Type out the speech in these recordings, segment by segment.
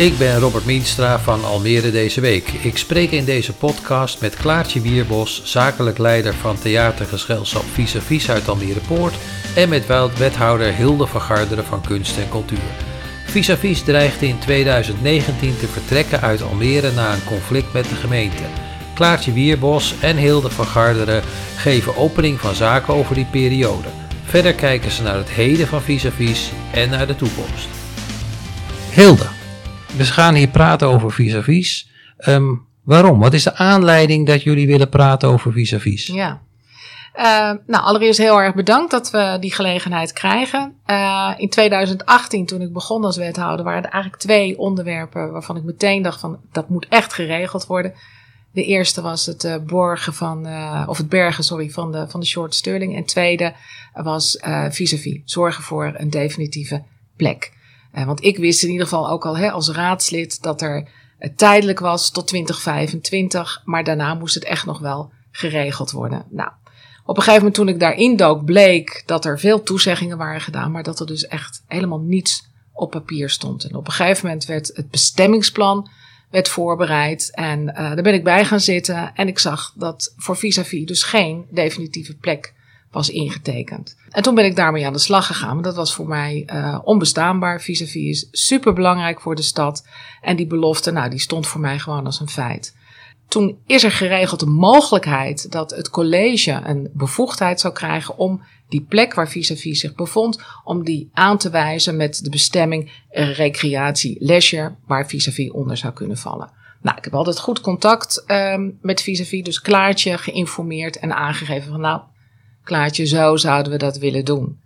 Ik ben Robert Mienstra van Almere deze week. Ik spreek in deze podcast met Klaartje Wierbos, zakelijk leider van theatergezelschap Vis Vis uit Almere Poort en met wethouder Hilde van Garderen van Kunst en Cultuur. Vis Vis dreigde in 2019 te vertrekken uit Almere na een conflict met de gemeente. Klaartje Wierbos en Hilde van Garderen geven opening van zaken over die periode. Verder kijken ze naar het heden van Vis Vis en naar de toekomst. Hilde, we gaan hier praten over vis-à-vis. Ehm, waarom? Wat is de aanleiding dat jullie willen praten over vis-à-vis? Ja. Uh, nou, allereerst heel erg bedankt dat we die gelegenheid krijgen. Uh, in 2018, toen ik begon als wethouder, waren er eigenlijk twee onderwerpen waarvan ik meteen dacht van dat moet echt geregeld worden. De eerste was het uh, borgen van, of het bergen, sorry, van de, van de short sterling. En tweede was vis-à-vis, -vis, zorgen voor een definitieve plek. Uh, want ik wist in ieder geval ook al hè, als raadslid dat er uh, tijdelijk was tot 2025, maar daarna moest het echt nog wel geregeld worden. Nou, op een gegeven moment toen ik daarin dook, bleek dat er veel toezeggingen waren gedaan, maar dat er dus echt helemaal niets op papier stond. En op een gegeven moment werd het bestemmingsplan werd voorbereid en uh, daar ben ik bij gaan zitten en ik zag dat voor vis-à-vis -vis dus geen definitieve plek was ingetekend. En toen ben ik daarmee aan de slag gegaan. Want dat was voor mij uh, onbestaanbaar. Vis-à-vis is super belangrijk voor de stad. En die belofte, nou, die stond voor mij gewoon als een feit. Toen is er geregeld de mogelijkheid dat het college een bevoegdheid zou krijgen om die plek waar vis-à-vis -vis zich bevond, om die aan te wijzen met de bestemming recreatie leisure, waar vis-à-vis -vis onder zou kunnen vallen. Nou, ik heb altijd goed contact um, met vis-à-vis, dus klaartje geïnformeerd en aangegeven van nou, Klaartje, zo zouden we dat willen doen.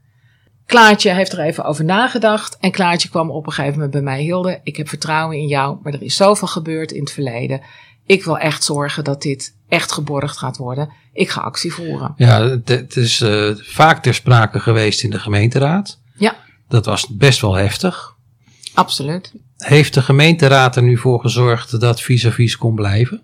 Klaartje heeft er even over nagedacht en Klaartje kwam op een gegeven moment bij mij. Hilde, ik heb vertrouwen in jou, maar er is zoveel gebeurd in het verleden. Ik wil echt zorgen dat dit echt geborgd gaat worden. Ik ga actie voeren. Ja, het is uh, vaak ter sprake geweest in de gemeenteraad. Ja. Dat was best wel heftig. Absoluut. Heeft de gemeenteraad er nu voor gezorgd dat vis-à-vis -vis kon blijven?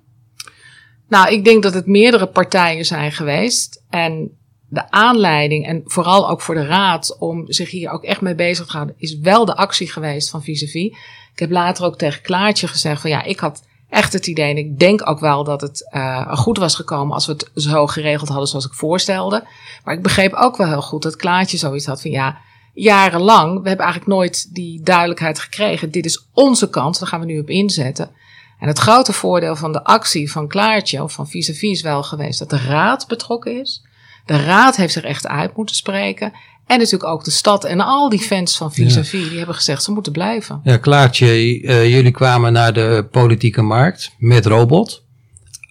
Nou, ik denk dat het meerdere partijen zijn geweest. En de aanleiding en vooral ook voor de raad om zich hier ook echt mee bezig te houden, is wel de actie geweest van vis-à-vis. Ik heb later ook tegen Klaartje gezegd van ja, ik had echt het idee en ik denk ook wel dat het uh, goed was gekomen als we het zo geregeld hadden zoals ik voorstelde. Maar ik begreep ook wel heel goed dat Klaartje zoiets had van ja, jarenlang, we hebben eigenlijk nooit die duidelijkheid gekregen. Dit is onze kans, daar gaan we nu op inzetten. En het grote voordeel van de actie van Klaartje of van vis-à-vis -vis is wel geweest dat de raad betrokken is. De raad heeft zich echt uit moeten spreken. En natuurlijk ook de stad en al die fans van vis-à-vis, die hebben gezegd ze moeten blijven. Ja, Klaartje, uh, jullie kwamen naar de politieke markt met Robot.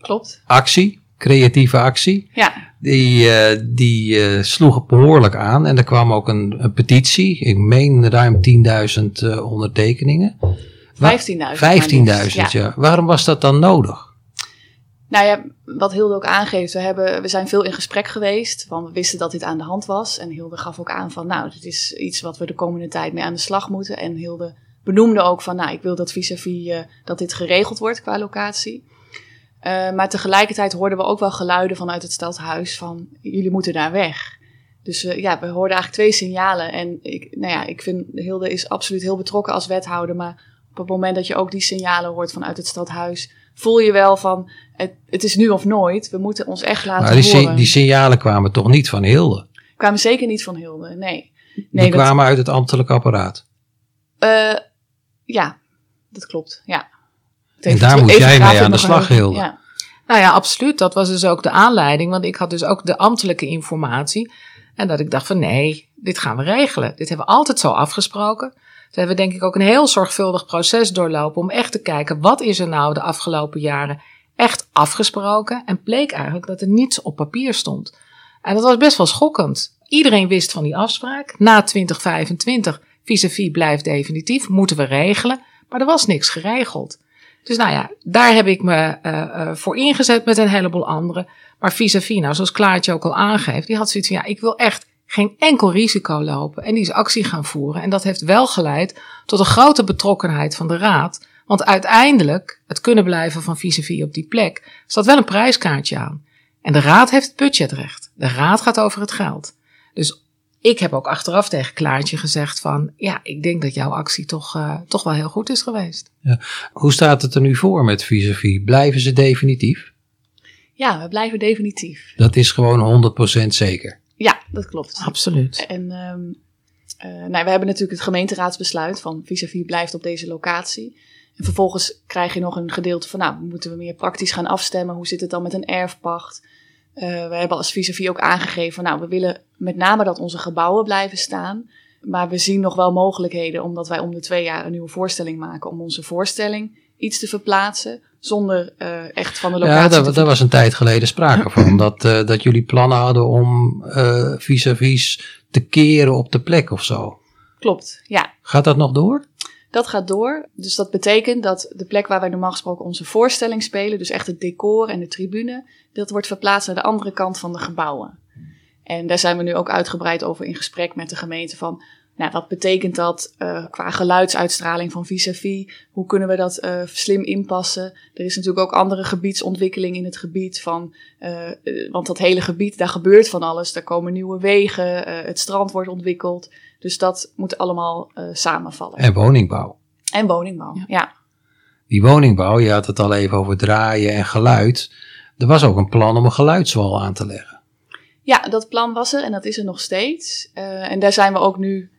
Klopt. Actie, creatieve actie. Ja. Die, uh, die uh, sloegen behoorlijk aan en er kwam ook een, een petitie. Ik meen ruim 10.000 ondertekeningen. 15.000. 15.000, ja. ja. Waarom was dat dan nodig? Nou ja, wat Hilde ook aangeeft, we, hebben, we zijn veel in gesprek geweest. Want we wisten dat dit aan de hand was. En Hilde gaf ook aan van, nou, dit is iets wat we de komende tijd mee aan de slag moeten. En Hilde benoemde ook van, nou, ik wil dat vis-à-vis uh, dat dit geregeld wordt qua locatie. Uh, maar tegelijkertijd hoorden we ook wel geluiden vanuit het stadhuis van, jullie moeten daar weg. Dus uh, ja, we hoorden eigenlijk twee signalen. En ik, nou ja, ik vind Hilde is absoluut heel betrokken als wethouder. Maar op het moment dat je ook die signalen hoort vanuit het stadhuis voel je wel van het, het is nu of nooit. We moeten ons echt laten maar die, horen. die signalen kwamen toch niet van Hilde? Kwamen zeker niet van Hilde, nee. nee die dat, kwamen uit het ambtelijk apparaat? Uh, ja, dat klopt, ja. En daar moet jij mee aan de slag, Hilde. Ja. Nou ja, absoluut. Dat was dus ook de aanleiding. Want ik had dus ook de ambtelijke informatie. En dat ik dacht van nee, dit gaan we regelen. Dit hebben we altijd zo afgesproken. Ze hebben denk ik ook een heel zorgvuldig proces doorlopen om echt te kijken wat is er nou de afgelopen jaren echt afgesproken en bleek eigenlijk dat er niets op papier stond. En dat was best wel schokkend. Iedereen wist van die afspraak. Na 2025, vis-à-vis blijft definitief, moeten we regelen. Maar er was niks geregeld. Dus nou ja, daar heb ik me uh, uh, voor ingezet met een heleboel anderen. Maar vis-à-vis, nou, zoals Klaartje ook al aangeeft, die had zoiets van, ja, ik wil echt geen enkel risico lopen en die is actie gaan voeren. En dat heeft wel geleid tot een grote betrokkenheid van de raad. Want uiteindelijk, het kunnen blijven van vis-à-vis op die plek, staat wel een prijskaartje aan. En de raad heeft het budgetrecht. De raad gaat over het geld. Dus ik heb ook achteraf tegen Klaartje gezegd van, ja, ik denk dat jouw actie toch, uh, toch wel heel goed is geweest. Ja. Hoe staat het er nu voor met vis-à-vis? Blijven ze definitief? Ja, we blijven definitief. Dat is gewoon 100% zeker? Ja, dat klopt. Absoluut. En um, uh, nou, we hebben natuurlijk het gemeenteraadsbesluit van vis-à-vis blijft op deze locatie. En vervolgens krijg je nog een gedeelte van, nou, moeten we meer praktisch gaan afstemmen? Hoe zit het dan met een erfpacht? Uh, we hebben als vis-à-vis ook aangegeven, nou, we willen met name dat onze gebouwen blijven staan. Maar we zien nog wel mogelijkheden, omdat wij om de twee jaar een nieuwe voorstelling maken, om onze voorstelling iets te verplaatsen. Zonder uh, echt van de locatie. Ja, daar, daar was een tijd geleden sprake van. Dat, uh, dat jullie plannen hadden om vis-à-vis -vis te keren op de plek of zo. Klopt, ja. Gaat dat nog door? Dat gaat door. Dus dat betekent dat de plek waar wij normaal gesproken onze voorstelling spelen, dus echt het decor en de tribune, dat wordt verplaatst naar de andere kant van de gebouwen. En daar zijn we nu ook uitgebreid over in gesprek met de gemeente van, nou, wat betekent dat uh, qua geluidsuitstraling van vis-à-vis? Hoe kunnen we dat uh, slim inpassen? Er is natuurlijk ook andere gebiedsontwikkeling in het gebied van, uh, want dat hele gebied, daar gebeurt van alles. Daar komen nieuwe wegen, het strand wordt ontwikkeld. Dus dat moet allemaal samenvallen. En woningbouw. En woningbouw, ja. ja. Die woningbouw, je had het al even over draaien en geluid. Er was ook een plan om een geluidswal aan te leggen. Ja, dat plan was er en dat is er nog steeds. en daar zijn we ook nu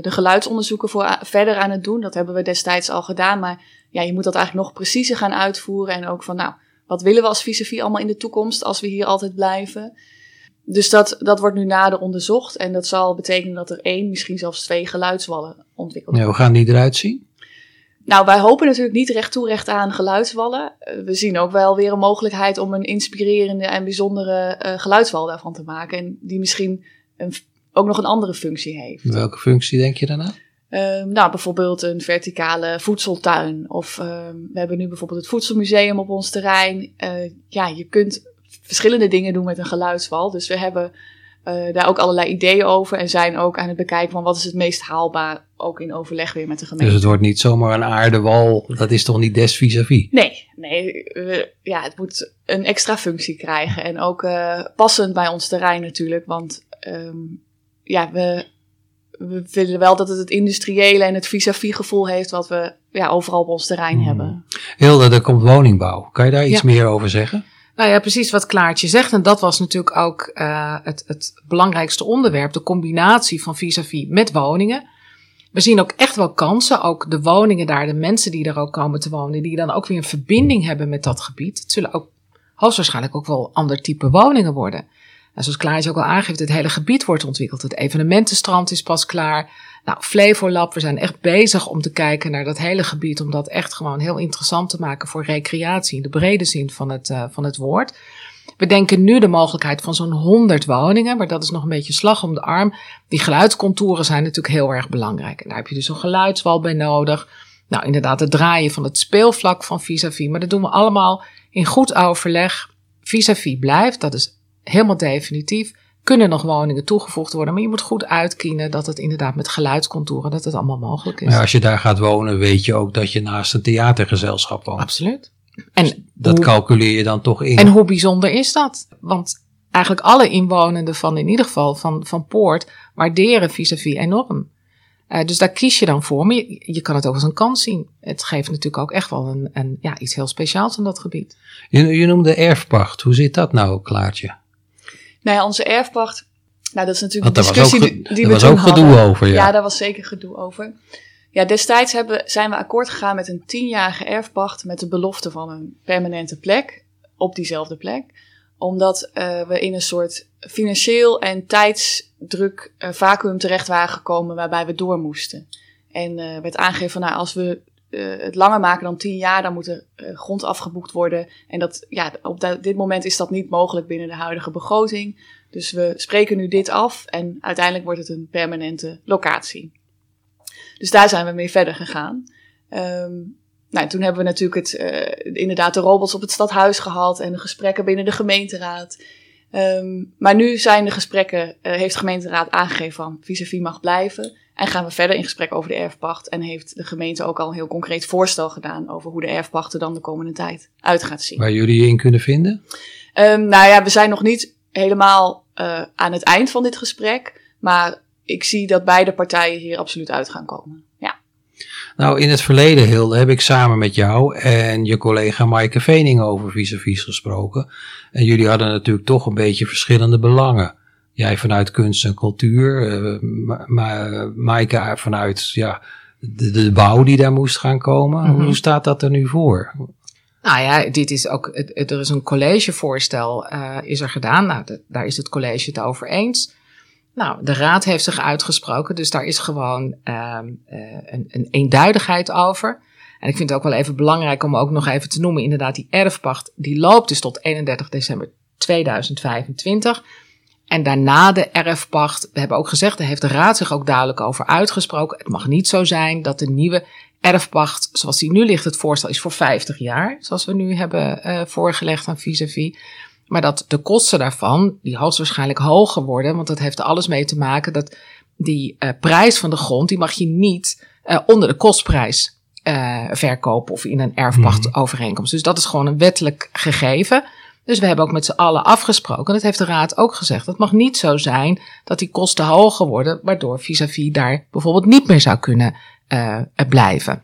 de geluidsonderzoeken voor verder aan het doen. Dat hebben we destijds al gedaan. Maar ja, je moet dat eigenlijk nog preciezer gaan uitvoeren. En ook van, nou, wat willen we als vis allemaal in de toekomst als we hier altijd blijven? Dus dat, dat wordt nu nader onderzocht. En dat zal betekenen dat er één, misschien zelfs twee geluidswallen ontwikkeld worden. Ja, hoe gaan die eruit zien? Nou, wij hopen natuurlijk niet recht toe recht aan geluidswallen. Uh, we zien ook wel weer een mogelijkheid om een inspirerende en bijzondere uh, geluidswal daarvan te maken. En die misschien een ook nog een andere functie heeft. Welke functie denk je daarna? Um, nou, bijvoorbeeld een verticale voedseltuin. Of um, we hebben nu bijvoorbeeld het voedselmuseum op ons terrein. Uh, ja, je kunt verschillende dingen doen met een geluidswal. Dus we hebben uh, daar ook allerlei ideeën over. En zijn ook aan het bekijken van wat is het meest haalbaar. Ook in overleg weer met de gemeente. Dus het wordt niet zomaar een aardewal. Dat is toch niet des vis-à-vis? Nee, nee. We, ja, het moet een extra functie krijgen. En ook uh, passend bij ons terrein natuurlijk. Want um, ja, we, we willen wel dat het het industriële en het vis-à-vis gevoel heeft wat we ja, overal op ons terrein hmm. hebben. Hilde, er komt woningbouw. Kan je daar iets meer over zeggen? Nou ja, precies wat Klaartje zegt. En dat was natuurlijk ook uh, het, het belangrijkste onderwerp. De combinatie van vis-à-vis met woningen. We zien ook echt wel kansen. Ook de woningen daar, de mensen die er ook komen te wonen. Die dan ook weer een verbinding hebben met dat gebied. Het zullen ook hoogstwaarschijnlijk ook wel ander type woningen worden. En zoals Klaas ook al aangeeft, het hele gebied wordt ontwikkeld. Het evenementenstrand is pas klaar. Nou, Flevolab, we zijn echt bezig om te kijken naar dat hele gebied. Om dat echt gewoon heel interessant te maken voor recreatie in de brede zin van het, uh, van het woord. We denken nu de mogelijkheid van zo'n 100 woningen, maar dat is nog een beetje slag om de arm. Die geluidscontouren zijn natuurlijk heel erg belangrijk. En daar heb je dus een geluidswal bij nodig. Nou, inderdaad, het draaien van het speelvlak van vis-à-vis. -vis, maar dat doen we allemaal in goed overleg. Vis-à-vis -vis blijft, dat is helemaal definitief. Kunnen nog woningen toegevoegd worden, maar je moet goed uitkiezen dat het inderdaad met geluidscontouren, dat het allemaal mogelijk is. Maar als je daar gaat wonen, weet je ook dat je naast een theatergezelschap woont. Absoluut. En dus dat calculeer je dan toch in. En hoe bijzonder is dat? Want eigenlijk alle inwonenden van in ieder geval van, van Poort waarderen vis-à-vis enorm. Uh, dus daar kies je dan voor. Maar je, je, kan het ook als een kans zien. Het geeft natuurlijk ook echt wel een, een ja, iets heel speciaals in dat gebied. Je, je noemde erfpacht. Hoe zit dat nou, Klaartje? Nou ja, onze erfpacht. Nou, dat is natuurlijk een discussie die, die we was ook gedoe over. Ja. ja, daar was zeker gedoe over. Ja, destijds hebben, zijn we akkoord gegaan met een tienjarige erfpacht met de belofte van een permanente plek op diezelfde plek. Omdat uh, we in een soort financieel en tijdsdruk uh, vacuüm terecht waren gekomen waarbij we door moesten. En uh, werd aangegeven van nou, als we uh, het langer maken dan tien jaar, dan moet er uh, grond afgeboekt worden. En dat, ja, op dit moment is dat niet mogelijk binnen de huidige begroting. Dus we spreken nu dit af en uiteindelijk wordt het een permanente locatie. Dus daar zijn we mee verder gegaan. Um, nou, toen hebben we natuurlijk het, uh, inderdaad de robots op het stadhuis gehad en de gesprekken binnen de gemeenteraad. Um, maar nu zijn de gesprekken, heeft de gemeenteraad aangegeven van vis-à-vis mag blijven. En gaan we verder in gesprek over de erfpacht. En heeft de gemeente ook al een heel concreet voorstel gedaan over hoe de erfpacht er dan de komende tijd uit gaat zien. Waar jullie in kunnen vinden? Um, nou ja, we zijn nog niet helemaal uh, aan het eind van dit gesprek. Maar ik zie dat beide partijen hier absoluut uit gaan komen. Ja. Nou, in het verleden, heb ik samen met jou en je collega Maaike Vening over vis-à-vis gesproken. En jullie hadden natuurlijk toch een beetje verschillende belangen. Jij vanuit kunst en cultuur, uh, maar Maaike vanuit ja, de, de, bouw die daar moest gaan komen. Mm -hmm. Hoe staat dat er nu voor? Nou ja, dit is ook, er is een collegevoorstel uh, is er gedaan. Nou, de, daar is het college het over eens. Nou, de raad heeft zich uitgesproken, dus daar is gewoon uh, een, een eenduidigheid over. En ik vind het ook wel even belangrijk om ook nog even te noemen, inderdaad, die erfpacht, die loopt dus tot 31 december 2025. En daarna de erfpacht, we hebben ook gezegd, daar heeft de raad zich ook duidelijk over uitgesproken. Het mag niet zo zijn dat de nieuwe erfpacht, zoals die nu ligt, het voorstel is voor 50 jaar, zoals we nu hebben uh, voorgelegd aan vis-à-vis. Maar dat de kosten daarvan, die hoogstwaarschijnlijk hoger worden, want dat heeft er alles mee te maken dat die uh, prijs van de grond, die mag je niet uh, onder de kostprijs verkopen of in een erfpachtovereenkomst. Dus dat is gewoon een wettelijk gegeven. Dus we hebben ook met z'n allen afgesproken, en dat heeft de Raad ook gezegd. Het mag niet zo zijn dat die kosten hoger worden, waardoor vis-à-vis daar bijvoorbeeld niet meer zou kunnen uh, blijven.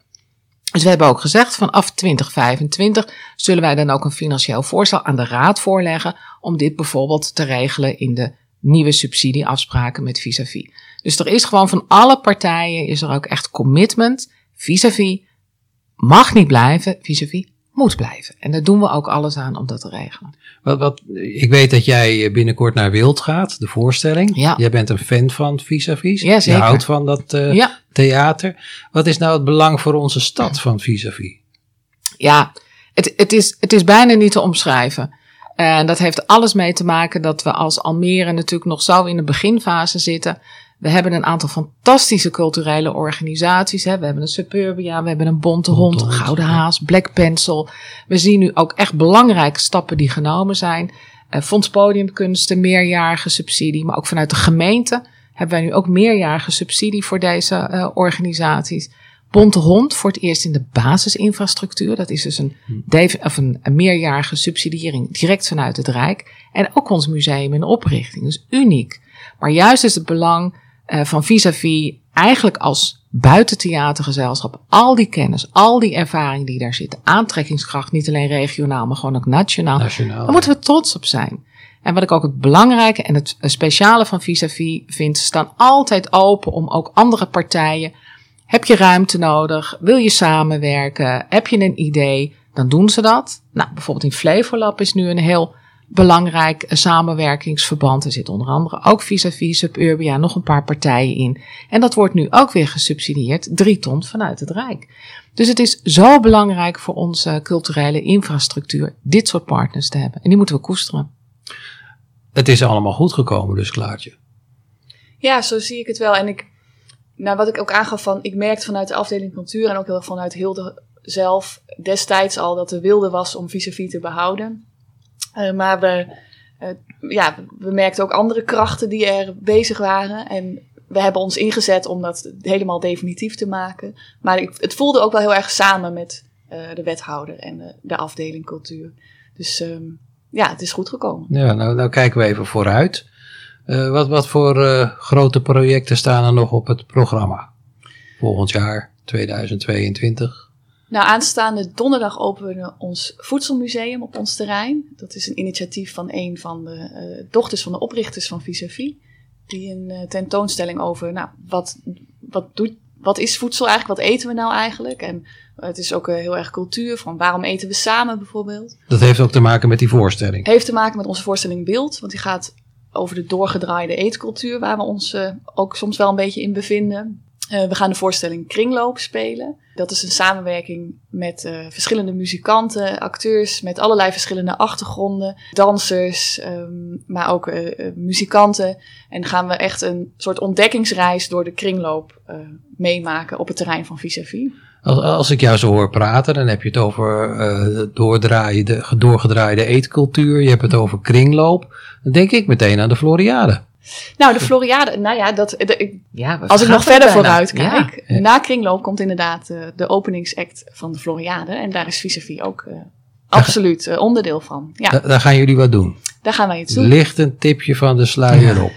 Dus we hebben ook gezegd, vanaf 2025 zullen wij dan ook een financieel voorstel aan de Raad voorleggen om dit bijvoorbeeld te regelen in de nieuwe subsidieafspraken met vis-à-vis. Dus er is gewoon van alle partijen is er ook echt commitment. Vis-à-vis mag niet blijven, vis-à-vis moet blijven. En daar doen we ook alles aan om dat te regelen. Wat, wat, ik weet dat jij binnenkort naar Wild gaat, de voorstelling. Ja. Jij bent een fan van vis-à-vis. Ja. Je houdt van dat uh, ja. theater. Wat is nou het belang voor onze stad van vis-à-vis? Ja, het, het, is, het is bijna niet te omschrijven. En dat heeft alles mee te maken dat we als Almere natuurlijk nog zo in de beginfase zitten. We hebben een aantal fantastische culturele organisaties. Hè. We hebben een Suburbia, we hebben een Bonte Hond, een Gouden Haas, Black Pencil. We zien nu ook echt belangrijke stappen die genomen zijn. Uh, Fonds Podiumkunsten, meerjarige subsidie. Maar ook vanuit de gemeente hebben wij nu ook meerjarige subsidie voor deze uh, organisaties. Bonte Hond voor het eerst in de basisinfrastructuur. Dat is dus een, of een, een meerjarige subsidiëring direct vanuit het Rijk. En ook ons museum in oprichting. Dus uniek. Maar juist is het belang uh, van vis-à-vis eigenlijk als buitentheatergezelschap al die kennis, al die ervaring die daar zit, aantrekkingskracht, niet alleen regionaal, maar gewoon ook nationaal, nationaal daar moeten we trots op zijn. En wat ik ook het belangrijke en het speciale van vis-à-vis vind, ze staan altijd open om ook andere partijen. Heb je ruimte nodig? Wil je samenwerken? Heb je een idee? Dan doen ze dat. Nou, bijvoorbeeld in Flevolab is nu een heel belangrijk samenwerkingsverband. Er zit onder andere ook vis-à-vis Suburbia nog een paar partijen in. En dat wordt nu ook weer gesubsidieerd, drie ton vanuit het Rijk. Dus het is zo belangrijk voor onze culturele infrastructuur dit soort partners te hebben. En die moeten we koesteren. Het is allemaal goed gekomen dus, Klaartje. Ja, zo zie ik het wel. En ik, nou, wat ik ook aangaf van, ik merkte vanuit de afdeling cultuur en ook heel erg vanuit Hilde zelf destijds al dat er wilde was om vis-à-vis te behouden. Uh, maar we, uh, ja, we merkten ook andere krachten die er bezig waren. En we hebben ons ingezet om dat helemaal definitief te maken. Maar het voelde ook wel heel erg samen met uh, de wethouder en de, de afdeling cultuur. Dus um, ja, het is goed gekomen. Ja, nou, nou kijken we even vooruit. wat, wat voor grote projecten staan er nog op het programma? Volgend jaar, 2022. Nou, aanstaande donderdag openen we ons voedselmuseum op ons terrein. Dat is een initiatief van een van de uh, dochters van de oprichters van Vis-a-Vis. Die een uh, tentoonstelling over, nou, wat, wat, doet, wat is voedsel eigenlijk? Wat eten we nou eigenlijk? En het is ook heel erg cultuur, van waarom eten we samen bijvoorbeeld. Dat heeft ook te maken met die voorstelling? Heeft te maken met onze voorstelling Beeld, want die gaat over de doorgedraaide eetcultuur, waar we ons ook soms wel een beetje in bevinden. Uh, we gaan de voorstelling Kringloop spelen. Dat is een samenwerking met uh, verschillende muzikanten, acteurs met allerlei verschillende achtergronden, dansers, um, maar ook uh, muzikanten. En gaan we echt een soort ontdekkingsreis door de kringloop meemaken op het terrein van vis-à-vis. Als, als ik jou zo hoor praten, dan heb je het over doorgedraaide eetcultuur, je hebt het over kringloop. Dan denk ik meteen aan de Floriade. Nou, de Floriade, nou ja, dat, de, ja als ik nog verder vooruit kijk. Ja. Na Kringloop komt inderdaad uh, de openingsact van de Floriade. En daar is vis-à-vis ook uh, absoluut uh, onderdeel van. Ja. Da daar gaan jullie wat doen? Daar gaan wij iets doen. Licht een tipje van de sluier op.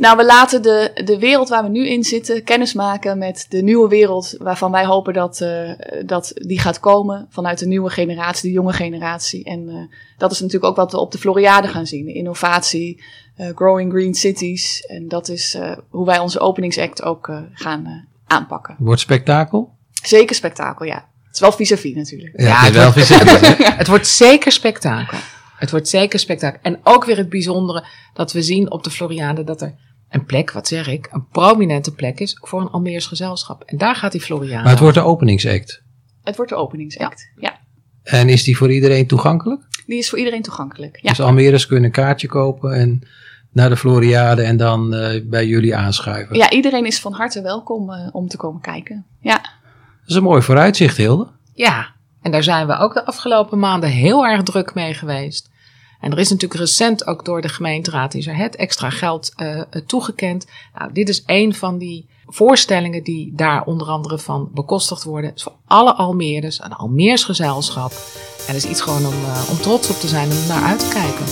Nou, we laten de, de wereld waar we nu in zitten kennismaken met de nieuwe wereld waarvan wij hopen dat, uh, dat die gaat komen vanuit de nieuwe generatie, de jonge generatie. En uh, dat is natuurlijk ook wat we op de Floriade gaan zien. Innovatie, uh, growing green cities. En dat is hoe wij onze openingsact ook gaan aanpakken. Wordt spektakel? Zeker spektakel, ja. Het is wel vis-à-vis natuurlijk. Ja, ja het, wel wordt, het wordt zeker spektakel. Het wordt zeker spektakel. En ook weer het bijzondere dat we zien op de Floriade dat er een plek, wat zeg ik, een prominente plek is voor een Almeers gezelschap. En daar gaat die Floriade. Maar het wordt de openingsact. Het wordt de openingsact, ja. ja. En is die voor iedereen toegankelijk? Die is voor iedereen toegankelijk, ja. Dus Almeers kunnen een kaartje kopen en naar de Floriade en dan uh, bij jullie aanschuiven? Ja, iedereen is van harte welkom uh, om te komen kijken, ja. Dat is een mooi vooruitzicht, Hilde. Ja, en daar zijn we ook de afgelopen maanden heel erg druk mee geweest. En er is natuurlijk recent ook door de gemeenteraad is er het extra geld uh, toegekend. Nou, dit is een van die voorstellingen die daar onder andere van bekostigd worden. Voor alle Almeerders, een Almeers gezelschap. En het is iets gewoon om, uh, om trots op te zijn en om naar uit te kijken.